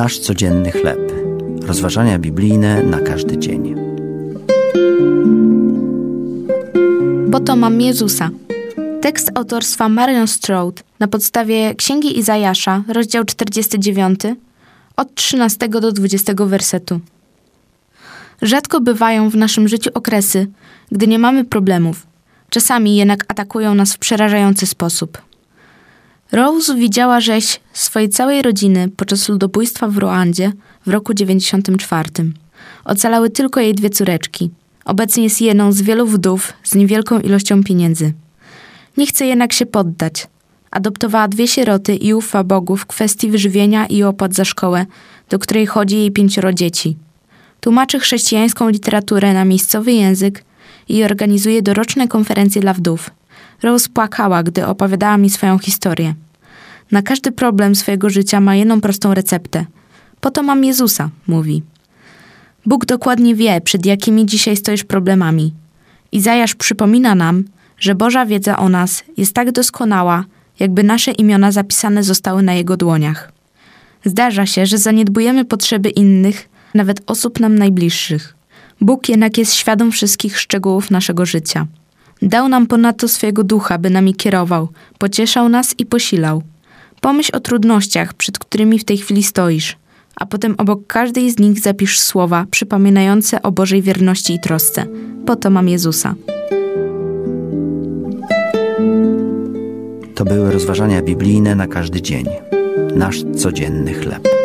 Nasz codzienny chleb. Rozważania biblijne na każdy dzień. Bo to mam Jezusa. Tekst autorstwa Marion Stroud na podstawie Księgi Izajasza, rozdział 49, od 13 do 20 wersetu. Rzadko bywają w naszym życiu okresy, gdy nie mamy problemów. Czasami jednak atakują nas w przerażający sposób. Rose widziała rzeź swojej całej rodziny podczas ludobójstwa w Ruandzie w roku 94. Ocalały tylko jej dwie córeczki. Obecnie jest jedną z wielu wdów z niewielką ilością pieniędzy. Nie chce jednak się poddać. Adoptowała dwie sieroty i ufa Bogu w kwestii wyżywienia i opłat za szkołę, do której chodzi jej pięcioro dzieci. Tłumaczy chrześcijańską literaturę na miejscowy język i organizuje doroczne konferencje dla wdów. Rose płakała, gdy opowiadała mi swoją historię. Na każdy problem swojego życia ma jedną prostą receptę. Po to mam Jezusa, mówi. Bóg dokładnie wie, przed jakimi dzisiaj stoisz problemami. Izajasz przypomina nam, że Boża wiedza o nas jest tak doskonała, jakby nasze imiona zapisane zostały na Jego dłoniach. Zdarza się, że zaniedbujemy potrzeby innych, nawet osób nam najbliższych. Bóg jednak jest świadom wszystkich szczegółów naszego życia. Dał nam ponadto swojego ducha, by nami kierował, pocieszał nas i posilał. Pomyśl o trudnościach, przed którymi w tej chwili stoisz, a potem obok każdej z nich zapisz słowa przypominające o Bożej wierności i trosce. Po to mam Jezusa. To były rozważania biblijne na każdy dzień. Nasz codzienny chleb.